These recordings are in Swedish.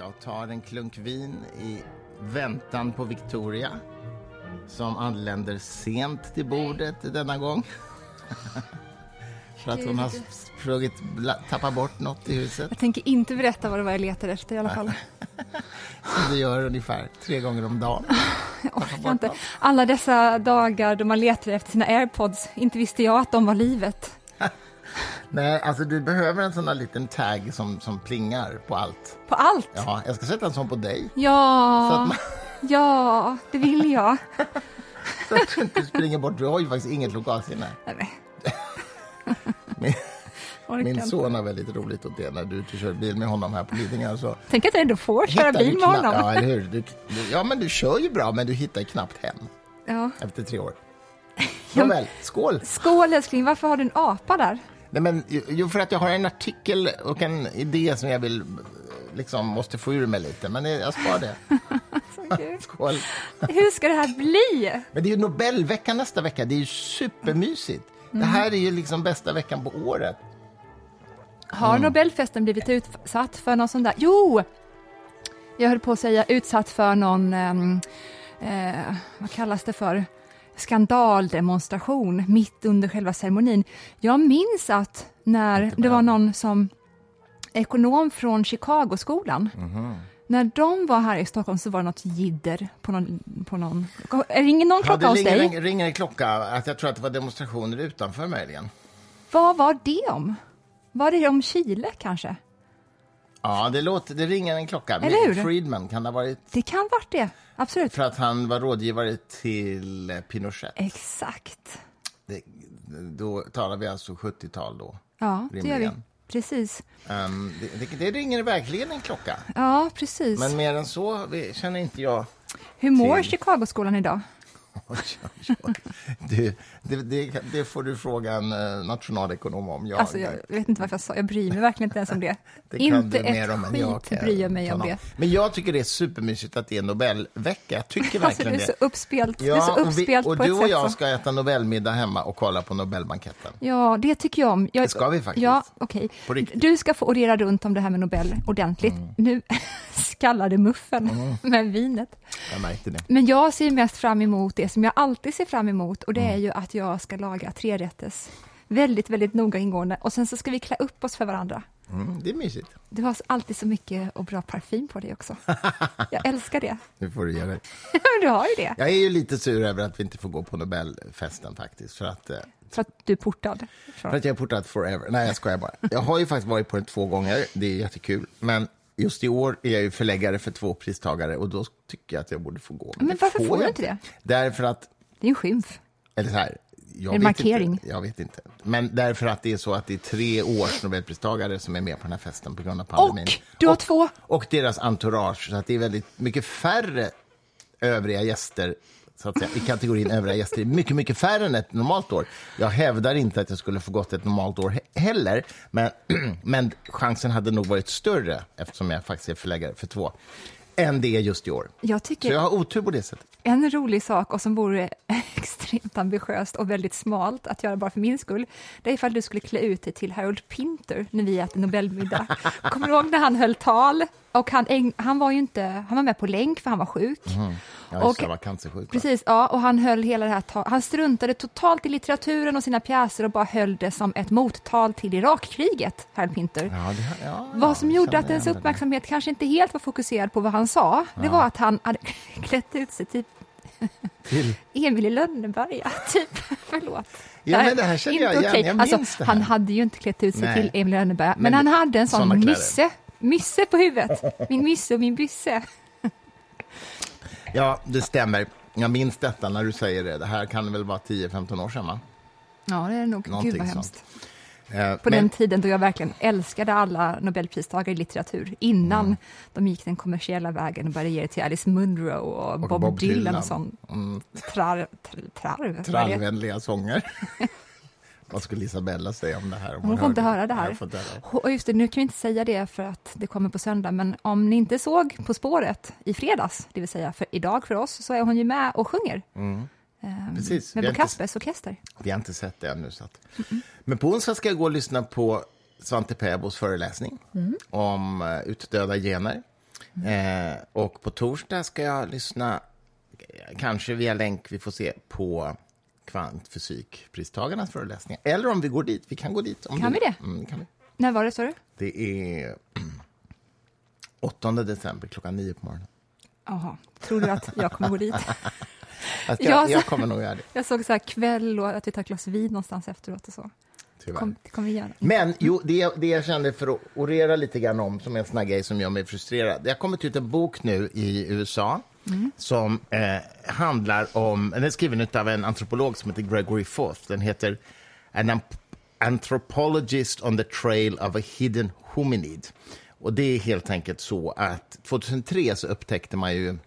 Jag tar en klunk vin i väntan på Victoria som anländer sent till bordet denna gång. För att hon har sprungit, tappat bort något i huset. Jag tänker inte berätta vad det var jag letade efter i alla fall. Som du gör ungefär tre gånger om dagen. Jag orkar inte. Alla dessa dagar då man letar efter sina airpods, inte visste jag att de var livet. Nej, alltså du behöver en sån där liten tag som, som plingar på allt. På allt? Ja, jag ska sätta en sån på dig. Ja, man... ja det vill jag. så att du inte springer bort. Du har ju faktiskt inget lokalsinne. Nej. Min, min son har väldigt roligt åt det när du kör bil med honom här på Lidingö. Så Tänk att jag ändå får köra bil med honom. Ja, eller hur? Du, ja, men du kör ju bra, men du hittar knappt hem ja. efter tre år. Nåväl, skål! Skål älskling, varför har du en apa där? Nej, men, jo, för att jag har en artikel och en idé som jag vill liksom måste få ur mig lite, men jag spar det. Skål! Hur ska det här bli? Men det är ju Nobelveckan nästa vecka, det är ju supermysigt. Mm. Det här är ju liksom bästa veckan på året. Har mm. Nobelfesten blivit utsatt för någon sån där... Jo! Jag höll på att säga utsatt för någon... Um, eh, vad kallas det för? Skandaldemonstration mitt under själva ceremonin. Jag minns att när det var någon som ekonom från Chicagoskolan mm. När de var här i Stockholm så var det något jidder på någon... På någon ringer någon klocka ja, hos ringer, dig? Ringer, ringer en klocka. Att jag tror att det var demonstrationer utanför möjligen. Vad var det om? Var det om Chile kanske? Ja, det, låter, det ringer en klocka. Eller hur? Friedman, kan det ha varit? Det kan ha varit det, absolut. För att han var rådgivare till Pinochet. Exakt. Det, då talar vi alltså 70-tal då? Ja, rimligen. det gör vi. Precis. Um, det, det, det, ringer verkligen en klocka. Ja, precis. Men mer än så känner inte jag Hur mår Chicagoskolan idag? Oj, oj, oj. Du, det, det, det, får du fråga en uh, nationalekonom om. Jag, alltså, jag vet inte varför jag sa Jag bryr mig verkligen inte ens om det. det inte ett skit jag bryr jag mig om det. Men jag tycker det är supermysigt att det är Nobelvecka. Jag tycker alltså, verkligen det. Är så uppspelt. Ja, det är så uppspelt och, vi, och du och jag ska äta Nobelmiddag hemma och kolla på Nobelbanketten. Ja, det tycker jag om. Jag, det ska vi faktiskt. Ja. Okay. Du ska få orera runt om det här med Nobel ordentligt. Mm. Nu skallade muffen mm. med vinet. Jag märkte det. Men jag ser mest fram emot det som jag alltid ser fram emot och det mm. är ju att jag ska laga trerätters väldigt, väldigt noga ingående och sen så ska vi klä upp oss för varandra. Mm, det är mysigt. Du har alltid så mycket och bra parfym på dig också. Jag älskar det. Nu får du ge dig. du har ju det. Jag är ju lite sur över att vi inte får gå på Nobelfesten faktiskt. För att, eh, för att du är portad? För att jag är portad forever. Nej, jag skojar bara. Jag har ju faktiskt varit på den två gånger. Det är jättekul. Men just i år är jag ju förläggare för två pristagare och då tycker jag att jag borde få gå. Men, Men varför får, du inte det? Därför att... Det är en skymf. Eller så här, jag en markering. Inte, jag vet inte. Men därför att det är så att det är tre års Nobelpristagare som är med på den här festen på grund av pandemin. Och du har och, två! Och deras entourage, så att det är väldigt mycket färre övriga gäster så att säga, i kategorin övriga gäster. Mycket, mycket färre än ett normalt år. Jag hävdar inte att jag skulle få gått ett normalt år he heller, men, men chansen hade nog varit större eftersom jag faktiskt är förläggare för två än det är just i år. Jag tycker så jag har otur på det sättet. En rolig sak, och som vore extremt ambitiöst och väldigt smalt att göra bara för min skull, det är ifall du skulle klä ut dig till Harold Pinter när vi äter Nobelmiddag. Kommer du ihåg när han höll tal? Och han, han var ju inte, han var med på länk för han var sjuk. Mm. Ja, och, var cancersjuk. Precis, ja, och han höll hela det här Han struntade totalt i litteraturen och sina pjäser och bara höll det som ett mottal till Irakkriget, Harold Pinter. Ja, det, ja, vad som gjorde att ens uppmärksamhet det. kanske inte helt var fokuserad på vad han sa, det var att han hade klätt ut sig typ till? Emil i Lönneberga, typ. Förlåt. Ja, men det här känner jag igen. Jag minns alltså, det här. Han hade ju inte klätt ut sig Nej. till Emil i Lönneberga, men, men han hade en sån mysse, mysse på huvudet. Min mysse och min bysse. Ja, det stämmer. Jag minns detta när du säger det. Det här kan väl vara 10-15 år sedan, va? Ja, det är det nog. Någonting Gud, vad hemskt. Eh, på men... den tiden då jag verkligen älskade alla Nobelpristagare i litteratur, innan mm. de gick den kommersiella vägen och började ge det till Alice Munro och, och Bob, Bob, Dylan, och sån mm. trar, trarv. Trallvänliga sånger. Vad skulle Isabella säga om det här? Om hon, hon får inte höra det här. Och just det, nu kan vi inte säga det för att det kommer på söndag, men om ni inte såg På spåret i fredags, det vill säga för idag för oss, så är hon ju med och sjunger. Mm. Um, Precis. Med Bo Kaspers orkester. Vi har inte sett det ännu. Så att. Mm -mm. Men på onsdag ska jag gå och lyssna på Svante Pääbos föreläsning mm. om uh, utdöda gener. Eh, och på torsdag ska jag lyssna, kanske via länk, vi får se, på kvantfysikpristagarnas föreläsningar. Eller om vi går dit. Vi kan gå dit. Om Kan du- vi det? Mm, kan vi. När var det, sa du? Det är 8 december klockan 9 på morgonen. Jaha, tror du att jag kommer gå dit? Fast Ja, jag, jag kommer nog göra det. Jag såg så här kväll och att vi tar ett glas vin någonstans efteråt och så. Kom, göra. Men jo, det, det jag kände för att orera lite grann om, som är en sån grej som gör mig frustrerad. Det har kommit ut en bok nu i USA som eh, handlar om, den är skriven av en antropolog som heter Gregory Forth. Den heter An Ant- Anthropologist on the Trail of a Hidden Hominid. Och det är helt enkelt så att 2003 så upptäckte man ju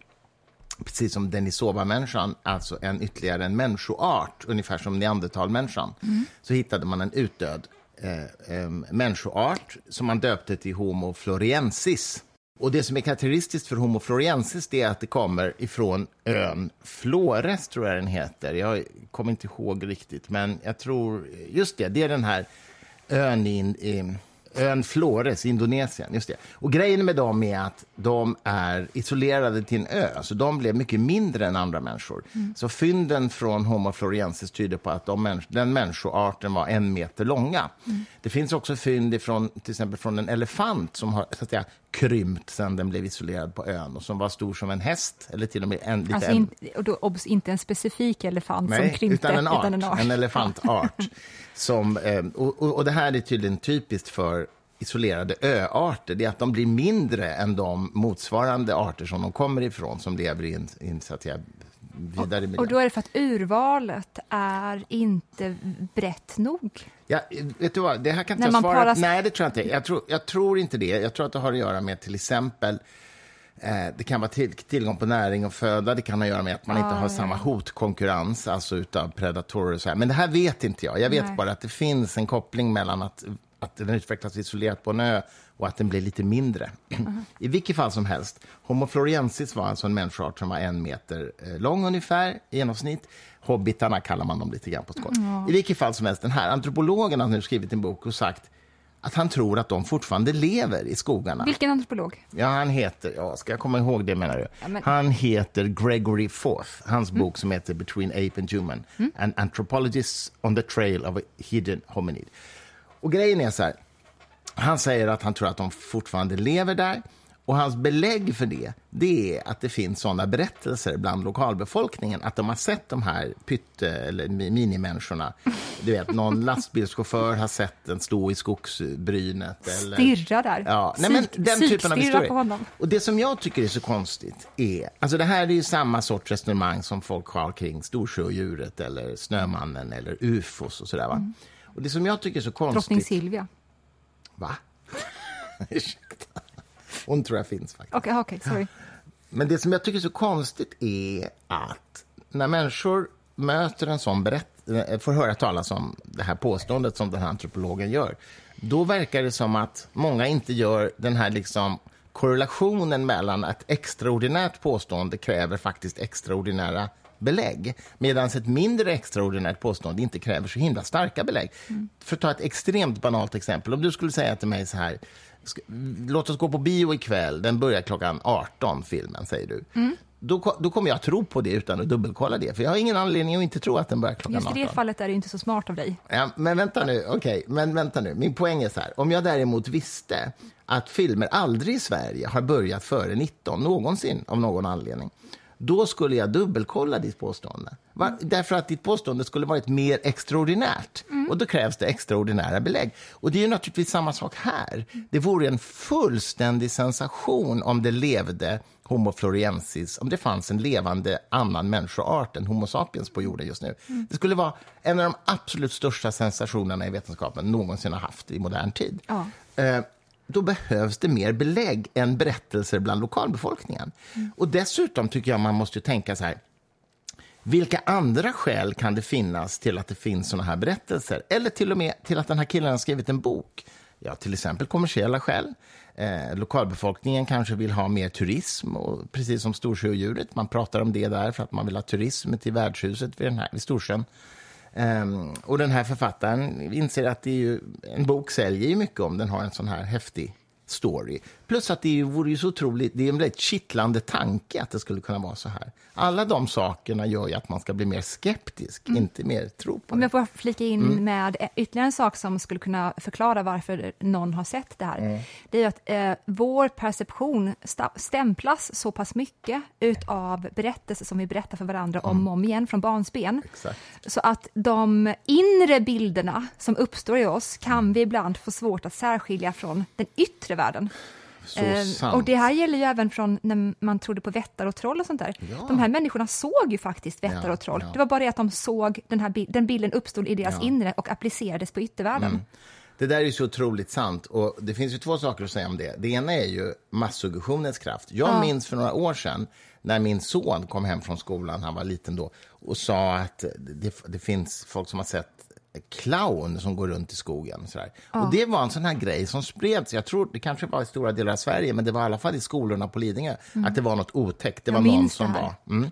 precis som Denisova-människan, alltså en ytterligare en människoart, ungefär som neandertalmänniskan, så hittade man en utdöd eh, eh, människoart som man döpte till Homo floriensis. Och det som är karaktäristiskt för Homo floriensis är att det kommer ifrån ön Flores, tror jag den heter. Jag kommer inte ihåg riktigt, men jag tror... Just det, det är den här ön i, i ön Flores Indonesien. Just det. Och grejen med dem är att de är isolerade till en ö, så de blev mycket mindre än andra människor. Så fynden från Homo floriensis tyder på att de den människoarten var en meter långa. Det finns också fynd ifrån, till exempel från en elefant som har så att säga, krympt sedan den blev isolerad på ön och som var stor som en häst, eller till och med en, lite Alltså in, och då, obs, inte en specifik elefant som Nej, krympte, utan en art. utan en art. En elefantart. som, eh, och, och, och det här är tydligen typiskt för isolerade öarter. Det är att de blir mindre än de motsvarande arter som de kommer ifrån, som lever i en, i en så att säga, vidare miljö. Och då är det för att urvalet är inte brett nog. Ja, vet du vad, det här kan inte jag svara paras- Nej, det tror jag inte. Jag tror, jag tror inte det. Jag tror att det har att göra med till exempel eh, det kan vara till, tillgång på näring och föda. Det kan ha att göra med att man inte har samma hotkonkurrens, alltså utav predatorer och så här. Men det här vet inte jag. Jag vet Nej. bara att det finns en koppling mellan att, att den utvecklas isolerat på en ö och att den blir lite mindre. I vilket fall som helst, Homo floriensis var alltså en människoart som var en meter eh, lång ungefär i genomsnitt. Hobbitarna kallar man dem lite grann på skoj. I vilket fall som helst, den här antropologen har nu skrivit en bok och sagt att han tror att de fortfarande lever i skogarna. Vilken antropolog? Ja, han heter, ja, ska jag komma ihåg det menar du? Ja, men- Han heter Gregory Forth. Hans bok som heter Between Ape and Human. An Anthropologist on the Trail of a Hidden Hominid. Och grejen är så här, han säger att han tror att de fortfarande lever där. Och hans belägg för det, det är att det finns sådana berättelser bland lokalbefolkningen att de har sett de här pytte eller mi- minimänniskorna. Du vet, någon lastbilschaufför har sett den stå i skogsbrynet. Eller... Stirra där. Ja, nej, men Psyk- den typen av honom. Och det som jag tycker är så konstigt är, alltså det här är ju samma sorts resonemang som folk har kring Storsjöodjuret eller Snömannen eller ufos och sådär va. Och det som jag tycker är så konstigt... Drottning Silvia. Va? Ursäkta. Hon tror jag finns faktiskt. Okej, okej, sorry. Men det som jag tycker är så konstigt är att när människor möter en sån berätt- får höra talas om det här påståendet som den här antropologen gör, då verkar det som att många inte gör den här liksom korrelationen mellan att extraordinärt påstående kräver faktiskt extraordinära belägg, medan ett mindre extraordinärt påstående inte kräver så himla starka belägg. För att ta ett extremt banalt exempel, om du skulle säga till mig så här, "Ska- låt oss gå på bio ikväll, den börjar klockan 18, filmen, säger du. Då, ko- då kommer jag tro på det utan att dubbelkolla det, för jag har ingen anledning att inte tro att den börjar klockan Just i 18. det fallet är det inte så smart av dig. Ja, men vänta nu, okej, men vänta nu. Min poäng är så här, om jag däremot visste att filmer aldrig i Sverige har börjat före 19, någonsin, av någon anledning, då skulle jag dubbelkolla ditt påstående. Va? Därför att ditt påstående skulle varit mer extraordinärt. Och då krävs det extraordinära belägg. Och det är naturligtvis samma sak här. Det vore en fullständig sensation om det levde Homo floriensis, om det fanns en levande annan människoart än Homo sapiens på jorden just nu. Det skulle vara en av de absolut största sensationerna i vetenskapen någonsin har haft i modern tid. Ja. Då behövs det mer belägg än berättelser bland lokalbefolkningen. Och dessutom tycker jag man måste ju tänka så här, vilka andra skäl kan det finnas till att det finns såna här berättelser? Eller till och med till att den här killen har skrivit en bok? Ja, till exempel kommersiella skäl. Eh, lokalbefolkningen kanske vill ha mer turism, och precis som Storsjöodjuret. Man pratar om det där för att man vill ha turism till värdshuset vid, den här, vid Storsjön. Um, och den här författaren inser att det är ju, en bok säljer ju mycket om den har en sån här häftig story plus att det vore ju så otroligt, det är en väldigt kittlande tanke att det skulle kunna vara så här. Alla de sakerna gör ju att man ska bli mer skeptisk, inte mer tro på Om det. jag får flika in Mm. med ytterligare en sak som skulle kunna förklara varför någon har sett det här. Mm. Det är att eh, vår perception stämplas så pass mycket utav berättelser som vi berättar för varandra om Mm. och om igen från barnsben. Exakt. Så att de inre bilderna som uppstår i oss kan vi ibland få svårt att särskilja från den yttre världen. Eh, och det här gäller ju även från när man trodde på vättar och troll och sånt där. Ja. De här människorna såg ju faktiskt vättar Ja, och troll. ja. Det var bara det att de såg den här den bilden uppstod i deras inre och applicerades på yttervärlden. Mm. Det där är ju så otroligt sant. Och Det finns ju två saker att säga om det. Det ena är ju massuggestionens kraft. Jag Ja. minns för några år sedan när min son kom hem från skolan, han var liten då, och sa att det, det finns folk som har sett clown som går runt i skogen. Sådär. Och det var en sån här grej som spreds, jag tror det kanske var i stora delar av Sverige, men det var i alla fall i skolorna på Lidingö, att det var något otäckt. Det Mm. Var någon som det var... Mm.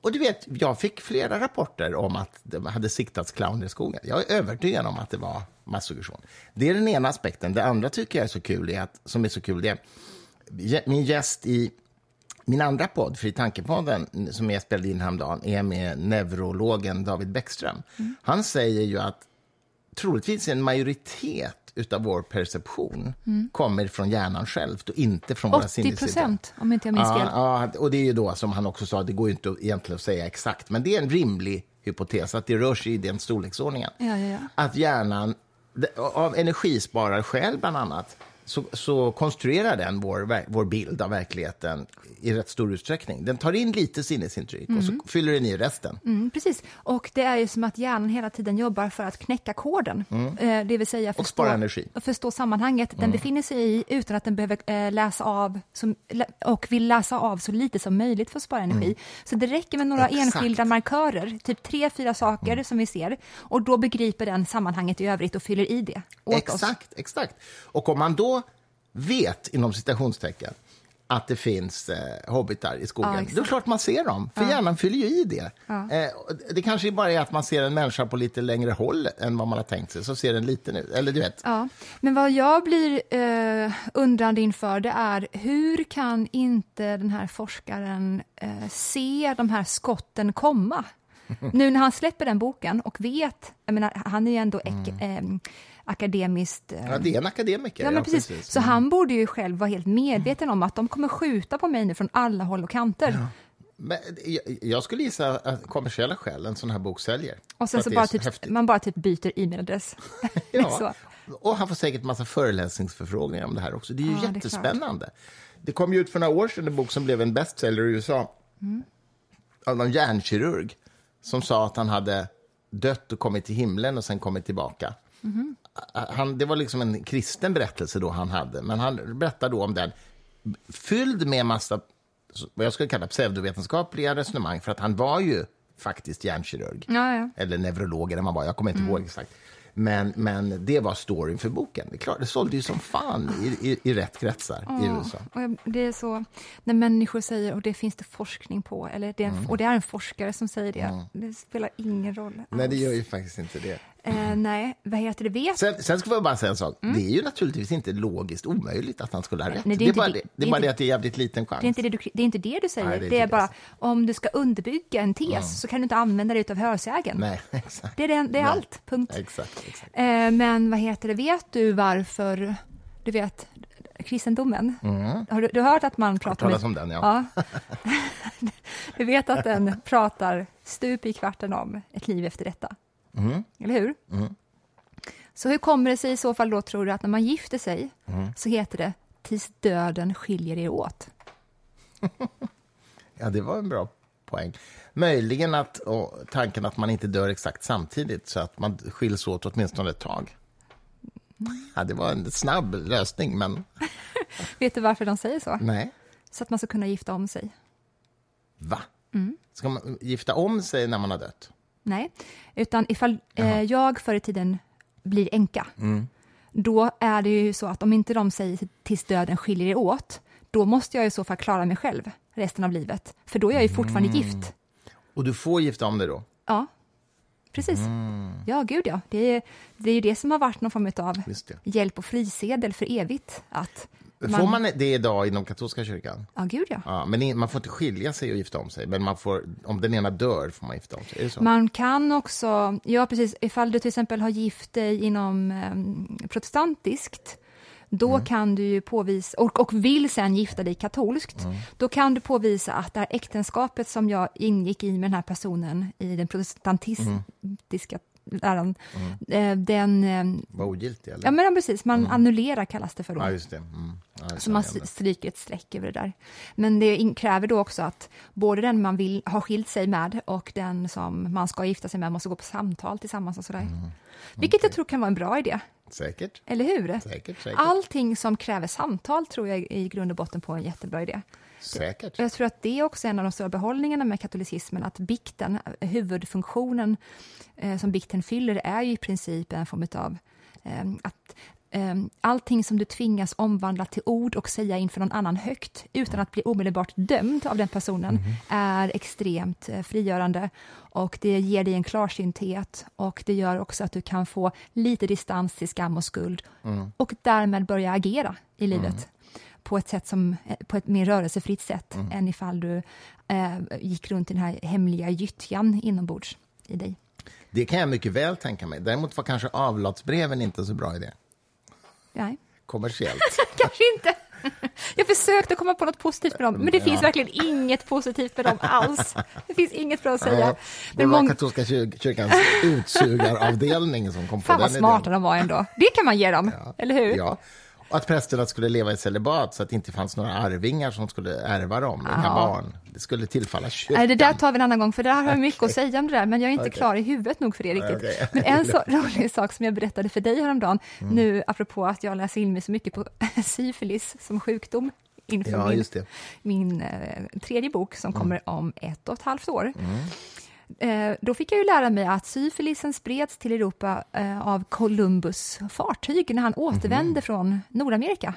Och du vet, jag fick flera rapporter om att det hade siktats clowner i skogen. Jag är övertygad om att det var massuggestion. Det är den ena aspekten. Det andra tycker jag är så kul, är att, som är så kul, det är min gäst i min andra podd, Fri tankepodden, som jag spelade in häromdagen, är med neurologen David Bäckström. Han säger ju att troligtvis en majoritet utav vår perception kommer från hjärnan självt och inte från våra 80 sinnessidor. procent, om inte jag minns fel. Ja, ja, och det är ju då som han också sa, det går ju inte egentligen att säga exakt, men det är en rimlig hypotes att det rör sig i den storleksordningen. Ja, ja, ja. Att hjärnan, av energisparar bland annat, så, så konstruerar den vår, vår bild av verkligheten i rätt stor utsträckning. Den tar in lite sinnesintryck och så fyller den i resten. Mm, precis, och det är ju som att hjärnan hela tiden jobbar för att knäcka koden. Eh, det vill säga förstå, spara energi. och förstå sammanhanget den befinner sig i utan att den behöver eh, läsa av som, och vill läsa av så lite som möjligt för att spara energi. Så det räcker med några Exakt. enskilda markörer, typ tre, fyra saker som vi ser och då begriper den sammanhanget i övrigt och fyller i det åt oss. Exakt, exakt. Och om man då vet, inom citationstecken, att det finns eh, hobbitar i skogen, Ja, då är det klart man ser dem, för hjärnan fyller ju i det. Eh, och det kanske bara är att man ser en människa på lite längre håll än vad man har tänkt sig, så ser den liten ut. Eller du vet, Ja, men vad jag blir eh, undrande inför det är hur kan inte den här forskaren eh, se de här skotten komma? Nu när han släpper den boken och vet, jag menar, han är ju ändå ek, eh, akademiskt... Eh, ja, det är en akademiker. Ja, men precis. Så han borde ju själv vara helt medveten om att de kommer skjuta på mig nu från alla håll och kanter. Men jag, skulle gissa att kommersiella skäl en sån här bok säljer. Och sen så det bara typ, man bara typ byter e-mailadress. Ja, och han får säkert massa föreläsningsförfrågningar om det här också. Det är ju Ja, det är jättespännande. Det, kom ju ut för några år sedan en bok som blev en bestseller i USA Mm. av någon hjärnkirurg som sa att han hade dött och kommit till himlen och sen kommit tillbaka. Han, det var liksom en kristen berättelse då han hade, men han berättar då om den fylld med massa vad jag skulle kalla pseudovetenskapliga resonemang, för att han var ju faktiskt hjärnkirurg. Ja, ja. Eller neurolog, eller man var, jag kommer Mm. inte ihåg exakt. Men, men det var storyn för boken. Det, är klart, det sålde ju som fan i, i, i rätt kretsar i USA. Det är så, när människor säger, och det finns det forskning på, eller det en, och det är en forskare som säger det, det spelar ingen roll Mm. Nej, det alls. gör ju faktiskt inte det. Eh, nej, vad heter det, vet Sen, sen ska jag bara säga en sak. Det är ju naturligtvis inte logiskt omöjligt att han skulle ha rätt. Mm. Nej, det, det är är inte bara det- det, det det är är bara det att det är jävligt liten chans. det är, inte det, du, det är inte det du säger, Nej, det, det är är inte bara det. om du ska underbygga en tes så kan du inte använda dig av hörsägen. Nej, exakt. Det är, det, det är Nej. allt, punkt. Exakt, exakt. Eh, men vad heter det, vet du varför, du vet, kristendomen, har du, du har hört att man pratar talas om den, ja. ja. du vet att den pratar stup i kvarten om ett liv efter detta, Mm. eller hur? Så hur kommer det sig i så fall då, tror du, att när man gifter sig Mm. så heter det tills döden skiljer er åt? Ja, det var en bra poäng. Möjligen att tanken att man inte dör exakt samtidigt, så att man skiljs åt åtminstone ett tag. Ja, det var en snabb lösning, men Vet du varför de säger så? nej. Så att man ska kunna gifta om sig. Va? Mm. Ska man gifta om sig när man har dött? Nej, utan ifall eh, jag förr i tiden blir änka, då är det ju så att om inte de säger tills döden skiljer er åt, då måste jag i så fall klara mig själv resten av livet, för då är jag ju fortfarande gift. Och du får gifta om dig då? Ja, precis. Ja, gud ja. Det är, det är ju det som har varit någon form av hjälp och frisedel för evigt. Att Får man det idag inom katolska kyrkan? Ja, gud ja. Ja, men man får inte skilja sig och gifta om sig, men man får, om den ena dör får man gifta om sig. Man kan också, ja precis, ifall du till exempel har gift dig inom eh, protestantiskt, då Mm. kan du ju påvisa, och, och vill sen gifta dig katolskt, Mm. då kan du påvisa att det här äktenskapet som jag ingick i med den här personen i den protestantistiska läran, eh, den, eh, Var ogiltig, eller? ja men precis, man annullerar kallas det för då. Ja, just det. Mm. Ja, Så man stryker ett streck över det där. Men det kräver då också att både den man vill ha skilt sig med och den som man ska gifta sig med måste gå på samtal tillsammans och sådär. Mm. Vilket jag tror kan vara en bra idé, Säkert. eller hur? Säkert, säkert. Allting som kräver samtal tror jag i grund och botten på en jättebra idé. Säkert. Jag tror att det är också en av de stora behållningarna med katolicismen, att bikten, huvudfunktionen eh, som bikten fyller är ju i princip en form av eh, att eh, allting som du tvingas omvandla till ord och säga inför någon annan högt utan att bli omedelbart dömd av den personen är extremt eh, frigörande. Och det ger dig en klarsynthet och det gör också att du kan få lite distans till skam och skuld och därmed börja agera i livet på ett sätt som, eh, på ett mer rörelsefritt sätt än ifall du eh, gick runt i den här hemliga gyttjan inombords i dig. Det kan jag mycket väl tänka mig. Däremot var kanske avlatsbreven inte så bra idé. Nej, Kommersiellt. kanske inte. Jag försökte komma på något positivt med dem, men det finns verkligen inget positivt med dem alls. Det finns inget bra att säga. Ja, det var katolska kyr- kyrkans utsugaravdelning som kom på Fan vad den smarta idén. de var ändå. Det kan man ge dem, eller hur? Ja. Och att prästerna skulle leva i celibat så att det inte fanns några arvingar som skulle ärva dem, inga Ja. barn. Det skulle tillfalla kyrkan. Nej, det där tar vi en annan gång, för där har jag mycket att säga om det där, men jag är inte Okej. klar i huvudet nog för det riktigt. Okej. Men en så rolig sak som jag berättade för dig häromdagen, Mm. nu apropå att jag läser in mig så mycket på syfilis som sjukdom inför Ja, min, det. min eh, tredje bok som Mm. kommer om ett och ett halvt år. Eh, då fick jag ju lära mig att syfilisen spreds till Europa eh, av Columbus fartyg när han Mhm. återvände från Nordamerika.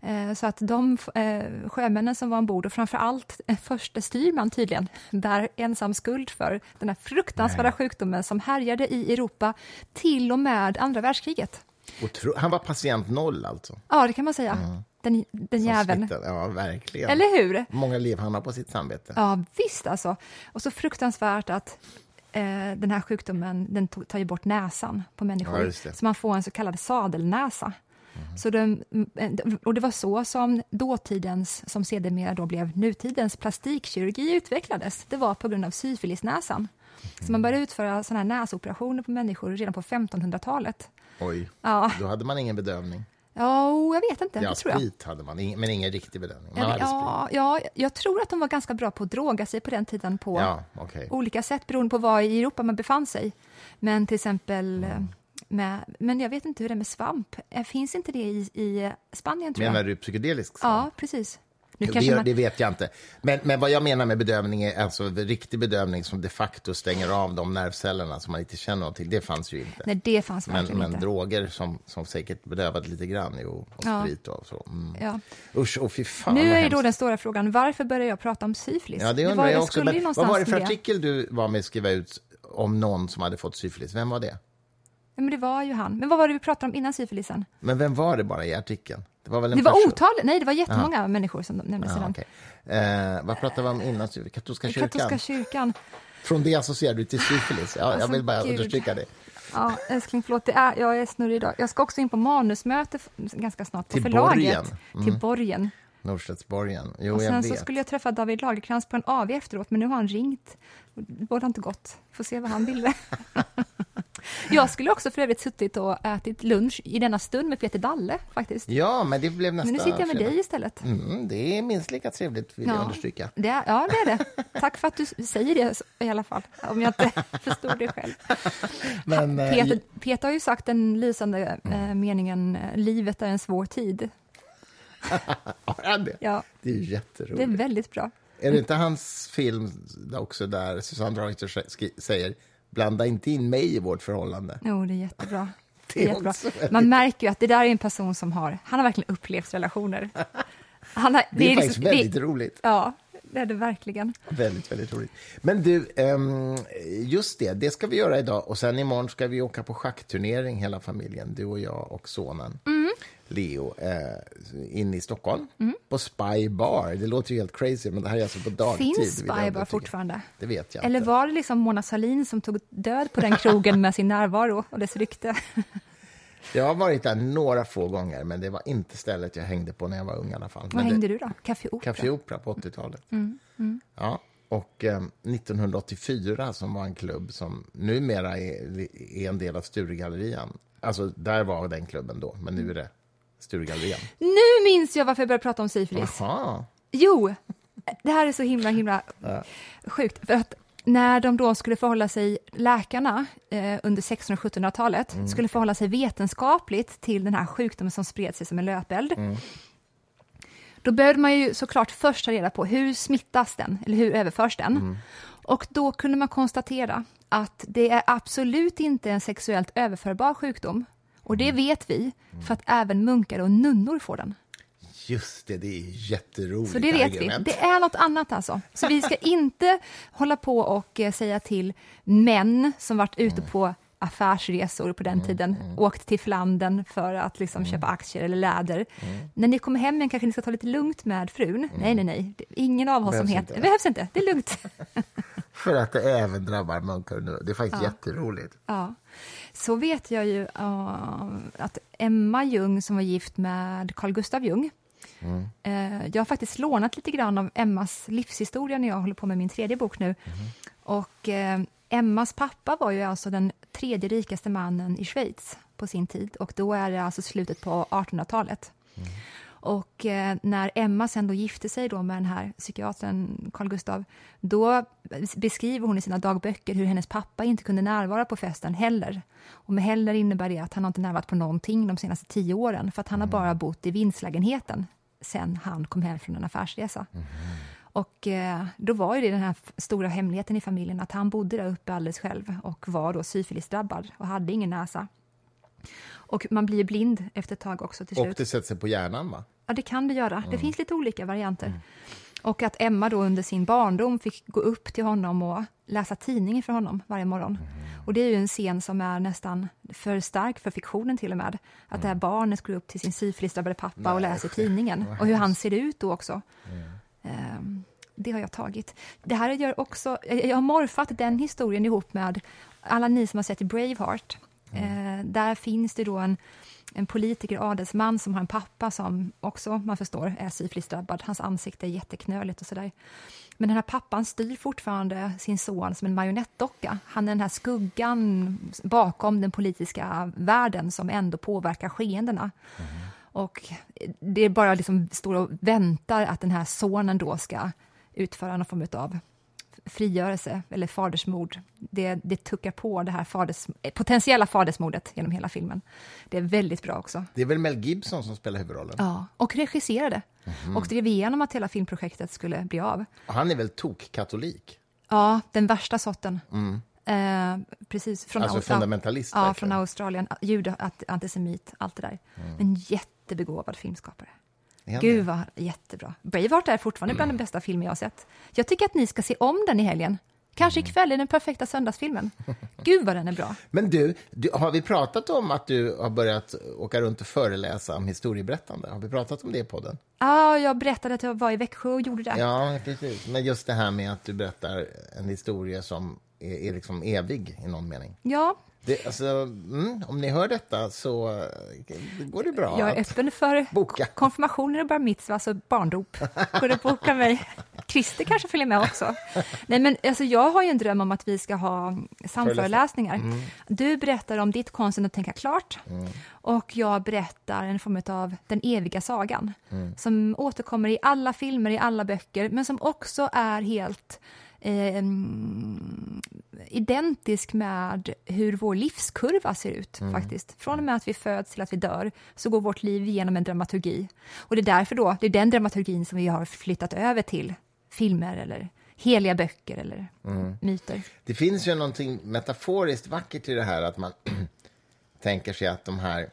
Eh, Så att de eh, sjömännen som var ombord, och framför allt eh, förste styrman tydligen, bär ensam skuld för den här fruktansvärda sjukdomen som härjade i Europa till och med andra världskriget. Otro- Han var patient noll, alltså. Ja, det kan man säga. Den, den som jäveln. smittade. Ja, verkligen. Eller hur? Många liv han har på sitt samvete. Ja, visst alltså. Och så fruktansvärt att eh, den här sjukdomen den tar ju bort näsan på människor. Ja, så man får en så kallad sadelnäsa. Så den, mm, och det var så som dåtidens, som sedermera då blev nutidens plastikkirurgi utvecklades. Det var på grund av syfilisnäsan. Så man började utföra såna här näsoperationer på människor redan på 1500-talet. Oj, Ja, då hade man ingen bedövning. ja jag vet inte, Ja, tror jag. sprit hade man, men ingen riktig bedövning. Ja, ja, ja, jag tror att de var ganska bra på att droga sig på den tiden på. Ja, okej. olika sätt beroende på var i Europa man befann sig. Men till exempel Mm. eh, med, men jag vet inte hur det är med svamp. Eh, Finns inte det i, i Spanien tror Menar jag? du psykedelisk svamp? Ja, precis. Det, man, det vet jag inte. Men, men vad jag menar med bedövning är alltså riktig bedövning som de facto stänger av de nervcellerna som man inte känner något till. Det fanns ju inte. nej, det fanns men men inte. droger som, som säkert bedövade lite grann, jo, och Ja. sprit och så. Mm. Ja. Usch, och fy fan Nu är hemskt. då den stora frågan, varför börjar jag prata om syfilis? Ja, det undrar var, jag också. Men vad var det för det. artikel du var med att skriva ut om någon som hade fått syfilis? Vem var det? Men det var ju han. Men vad var det vi pratade om innan syfilisen? Men vem var det bara i artikeln? Det var väl en Det var otaligt, nej det var jättemånga människor som Ja, den. okej. eh, vad pratade vi om innan? Katolska kyrkan? Katolska kyrkan. Från det associerar du till syfilis? Ja, jag Alltså, vill bara gud. understryka det. Ja, älskling, förlåt, det är, jag är snurrig idag. Jag ska också in på manusmöte ganska snart på Till förlaget. borgen. Till borgen. Norstedtsborgen. Jo, Och jag sen så skulle jag träffa David Lagercrantz på en AV efteråt, men nu har han ringt. Det bådar inte gott. Får se vad han ville. jag skulle också för övrigt suttit och ätit lunch i denna stund med Peter Dalle, faktiskt. Ja, men det blev nästa Men nu sitter jag med fredag. dig istället. Mm, det är minst lika trevligt, vill jag understryka. det är, ja, det är det. Tack för att du säger det i alla fall, om jag inte förstod det själv. Men, eh, Peter, Peter har ju sagt den lysande eh, meningen, eh, livet är en svår tid. Har han det? Ja, Det är ju det är jätteroligt. väldigt bra. Är det inte hans film också där Susanne skri- säger blanda inte in mig i vårt förhållande? Jo, det är jättebra. Det är jättebra. Man märker ju att det där är en person som har, han har verkligen upplevt relationer. Har, Det är, faktiskt liksom- väldigt det, roligt. Ja, det är det verkligen. Väldigt, väldigt roligt. Men du, ehm, just det, det ska vi göra idag. Och sen imorgon ska vi åka på schackturnering hela familjen, du och jag och sonen. Mm. Leo, eh, in i Stockholm Mm. på Spy Bar. Det låter ju helt crazy, men det här är alltså på dagtid. Finns Spy Bar fortfarande? Det vet jag Eller inte. var det liksom Mona Sahlin som tog död på den krogen med sin närvaro och dess rykte? Jag har varit där några få gånger, men det var inte stället jag hängde på när jag var ung i alla fall. Vad Men hängde det, du då? Café Opera? Café Opera på 80-talet. Mm, Ja, och eh, 1984 som var en klubb som numera är, är en del av Sturegallerian. Alltså, där var den klubben då, men nu är det Sturegallerian. Nu minns jag varför jag började prata om syfilis. Jaha. Jo, det här är så himla, himla sjukt. För att när de då skulle förhålla sig, läkarna eh, under 1600 och 1700-talet, skulle förhålla sig vetenskapligt till den här sjukdomen som spred sig som en löpeld. Då behövde man ju såklart först ta reda på hur smittas den, eller hur överförs den? Och då kunde man konstatera att det är absolut inte en sexuellt överförbar sjukdom. Och det vet vi, för att även munkar och nunnor får den. Just det, det är jätteroligt Så det vet argument. vi. Det är något annat alltså. Så vi ska inte hålla på och eh, säga till män som varit ute på affärsresor på den tiden, åkt till Flandern för att liksom köpa aktier eller läder. När ni kommer hem igen kanske ni ska ta lite lugnt med frun. Nej, nej, nej. Är Ingen av oss som Behövs heter... inte. Det behövs inte. Det är lugnt. För att det även drabbar munkar nu. Det är faktiskt jätteroligt. Ja. Så vet jag ju uh, att Emma Ljung som var gift med Carl Gustav Jung, eh, jag har faktiskt lånat lite grann av Emmas livshistoria när jag håller på med min tredje bok nu. Och eh, Emmas pappa var ju alltså den tredje rikaste mannen i Schweiz på sin tid och då är det alltså slutet på 1800-talet. Och eh, när Emma sen då gifte sig då med den här psykiatern Carl Gustav, då beskriver hon i sina dagböcker hur hennes pappa inte kunde närvara på festen heller. Och med heller innebär det att han har inte närvarat på någonting de senaste tio åren, för att han har bara bott i vindslägenheten sen han kom hem från en affärsresa. Och eh, då var ju det den här stora hemligheten i familjen, att han bodde där uppe alldeles själv och var då syfilisdrabbad och hade ingen näsa. Och man blir blind efter ett tag också till slut. Och det sätter sig på hjärnan, va? Ja, det kan det göra. Det finns lite olika varianter. Och att Emma då under sin barndom fick gå upp till honom och läsa tidningen för honom varje morgon. Och det är ju en scen som är nästan för stark för fiktionen till och med. Att det här barnet skulle upp till sin syfilisdrabbade pappa och Nej, läser tidningen. Och hur han ser ut då också. Ehm, det har jag tagit. Det här gör också, jag har morfat den historien ihop med alla ni som har sett Braveheart. Eh, där finns det då en, en politiker, adelsman, som har en pappa som också, man förstår, är syfilisdrabbad. Hans ansikte är jätteknöligt och sådär. Men den här pappan styr fortfarande sin son som en marionettdocka. Han är den här skuggan bakom den politiska världen som ändå påverkar skeendena. Och det är bara liksom står och väntar att den här sonen då ska utföra någon form av frigörelse eller fadersmord. Det, det tuckar på det här faders, potentiella fadersmordet genom hela filmen. Det är väldigt bra också. Det är väl Mel Gibson som spelar huvudrollen? Ja, och regisserade. Och drev igenom att hela filmprojektet skulle bli av. Han är väl tok-katolik? Ja, den värsta sorten. Eh, precis. Från Alltså Aus- fundamentalist, Ja, verkligen. från Australien. Jude, antisemit, allt det där. En jättebegåvad filmskapare. Gud vad jättebra. Braveheart är fortfarande bland de bästa filmer jag har sett. Jag tycker att ni ska se om den i helgen. Kanske ikväll är den perfekta söndagsfilmen. Gud vad den är bra. Men du, du, har vi pratat om att du har börjat åka runt och föreläsa om historieberättande? Har vi pratat om det i podden? Ja, jag berättade att jag var i Växjö och gjorde det. Ja, precis. Men just det här med att du berättar en historia som är, är liksom evig i någon mening. Ja, Det, alltså, mm, om ni hör detta så eh, går det bra. jag är öppen för Boka. konfirmationer och bar mitzvah, alltså barndop. Går det att boka mig? Christer kanske följer med också. Nej, men alltså, jag har ju en dröm om att vi ska ha samföreläsningar. Du berättar om ditt konsten att tänka klart och jag berättar en form av den eviga sagan som återkommer i alla filmer, i alla böcker, men som också är helt eh, mm, identisk med hur vår livskurva ser ut. faktiskt. Från och med att vi föds till att vi dör så går vårt liv genom en dramaturgi. Och det är därför då, det är den dramaturgin som vi har flyttat över till filmer eller heliga böcker eller myter. Det finns ju någonting metaforiskt vackert i det här att man tänker sig att de här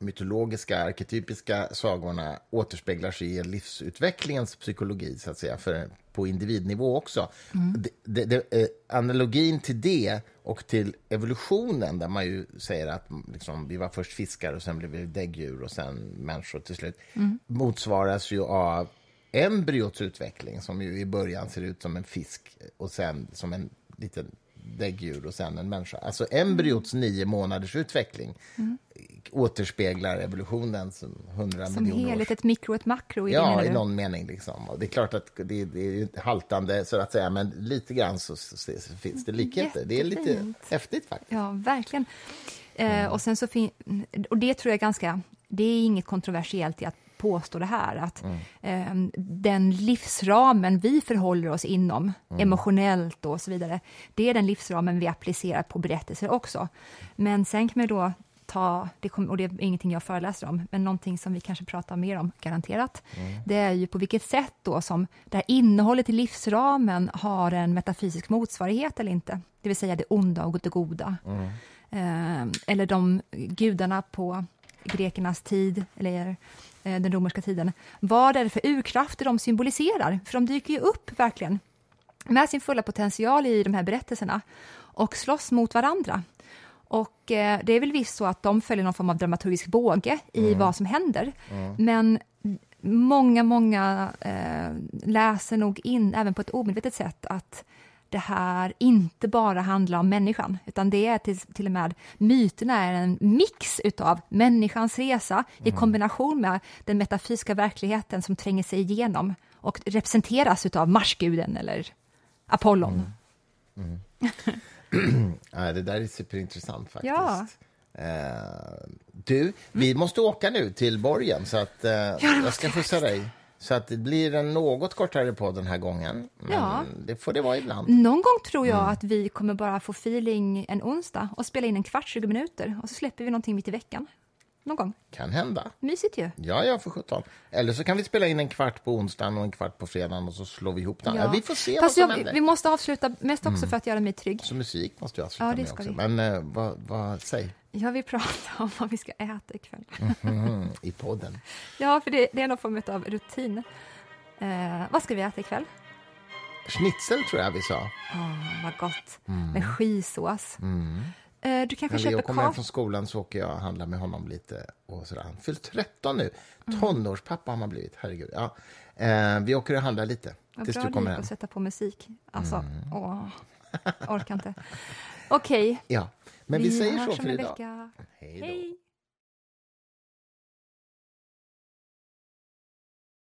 mytologiska, arketypiska sagorna återspeglar sig i livsutvecklingens psykologi, så att säga, för, på individnivå också. Mm. Det, det, eh, analogin till det och till evolutionen, där man ju säger att liksom, vi var först fiskar och sen blev vi däggdjur och sen människor till slut, Mm. motsvaras ju av embryots utveckling, som ju i början ser ut som en fisk och sen som en liten däggdjur och sen en människa. Alltså embryots nio månaders utveckling återspeglar evolutionens hundra Som miljoner helhet, års... ett mikro och ett makro i Ja, i någon mening. Liksom. Och det är klart att det, det är haltande, så att säga, men lite grann så, så, finns det likheter. Det är lite häftigt faktiskt. Ja, verkligen. Eh, och, sen så fin- och det tror jag är ganska... Det är inget kontroversiellt i att påstå det här, att eh, den livsramen vi förhåller oss inom, emotionellt och så vidare, det är den livsramen vi applicerar på berättelser också. Men sen kan man då ta, det kom, och det är ingenting jag föreläser om, men någonting som vi kanske pratar mer om, garanterat, det är ju på vilket sätt då som det här innehållet i livsramen har en metafysisk motsvarighet eller inte, det vill säga det onda och det goda. Eh, eller de gudarna på grekernas tid, eller den romerska tiden. Vad är det för urkrafter de symboliserar? För de dyker ju upp verkligen med sin fulla potential i de här berättelserna och slåss mot varandra. Och eh, det är väl visst så att de följer någon form av dramaturgisk båge i vad som händer. Men många, många eh, läser nog in, även på ett omedvetet sätt, att det här inte bara handlar om människan, utan det är till, till och med, myterna är en mix utav människans resa i kombination med den metafysiska verkligheten som tränger sig igenom och representeras utav Marsguden eller Apollon. Ja, det där är superintressant faktiskt. Ja. Eh, du, vi måste åka nu till Borgen, så att eh, jag ska skjutsa dig. Så att det blir en något kortare podd den här gången. Men Ja. det får det vara ibland. Någon gång tror jag att vi kommer bara få feeling en onsdag och spela in en kvart, 20 minuter och så släpper vi någonting mitt i veckan. Någon gång. Kan hända. Mysigt ju. Ja, ja, för sjutton. Eller så kan vi spela in en kvart på onsdagen och en kvart på fredagen och så slår vi ihop den. Ja. vi får se vad Fast som jag, händer. vi måste avsluta mest också för att göra mig trygg. Så musik måste jag avsluta Ja, det med ska också. vi. Men eh, vad, vad, säg Jag vill prata om vad vi ska äta ikväll. mm, i podden. Ja, för det, det är någon form av rutin. Eh, vad ska vi äta ikväll? Schnitzel tror jag vi sa. Åh, vad gott. Med skisås. Eh, du kanske När Leo köper kommer hem från skolan så åker jag och handlar med honom lite. Och sådär. Han fyllt 13 nu. Tonårspappa har man blivit. Herregud. Ja. Eh, vi åker och handlar lite Vad tills bra du kommer hem. att sätta på musik. Alltså, åh, orkar inte. Okej, Ja. Men vi, säger hörs så för idag. Hej då. Hej!